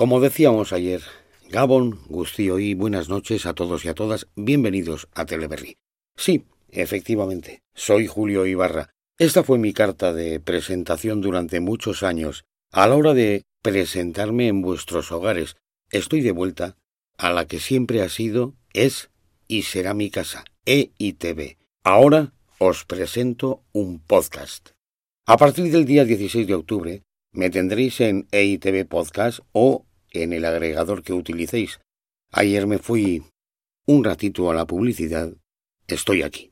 Como decíamos ayer, Gabón, Gustío y buenas noches a todos y a todas, bienvenidos a Teleberry. Sí, efectivamente, soy Julio Ibarra. Esta fue mi carta de presentación durante muchos años. A la hora de presentarme en vuestros hogares, estoy de vuelta a la que siempre ha sido, es y será mi casa, EITV. Ahora os presento un podcast. A partir del día 16 de octubre me tendréis en EITV Podcast o en el agregador que utilicéis. Ayer me fui un ratito a la publicidad. Estoy aquí.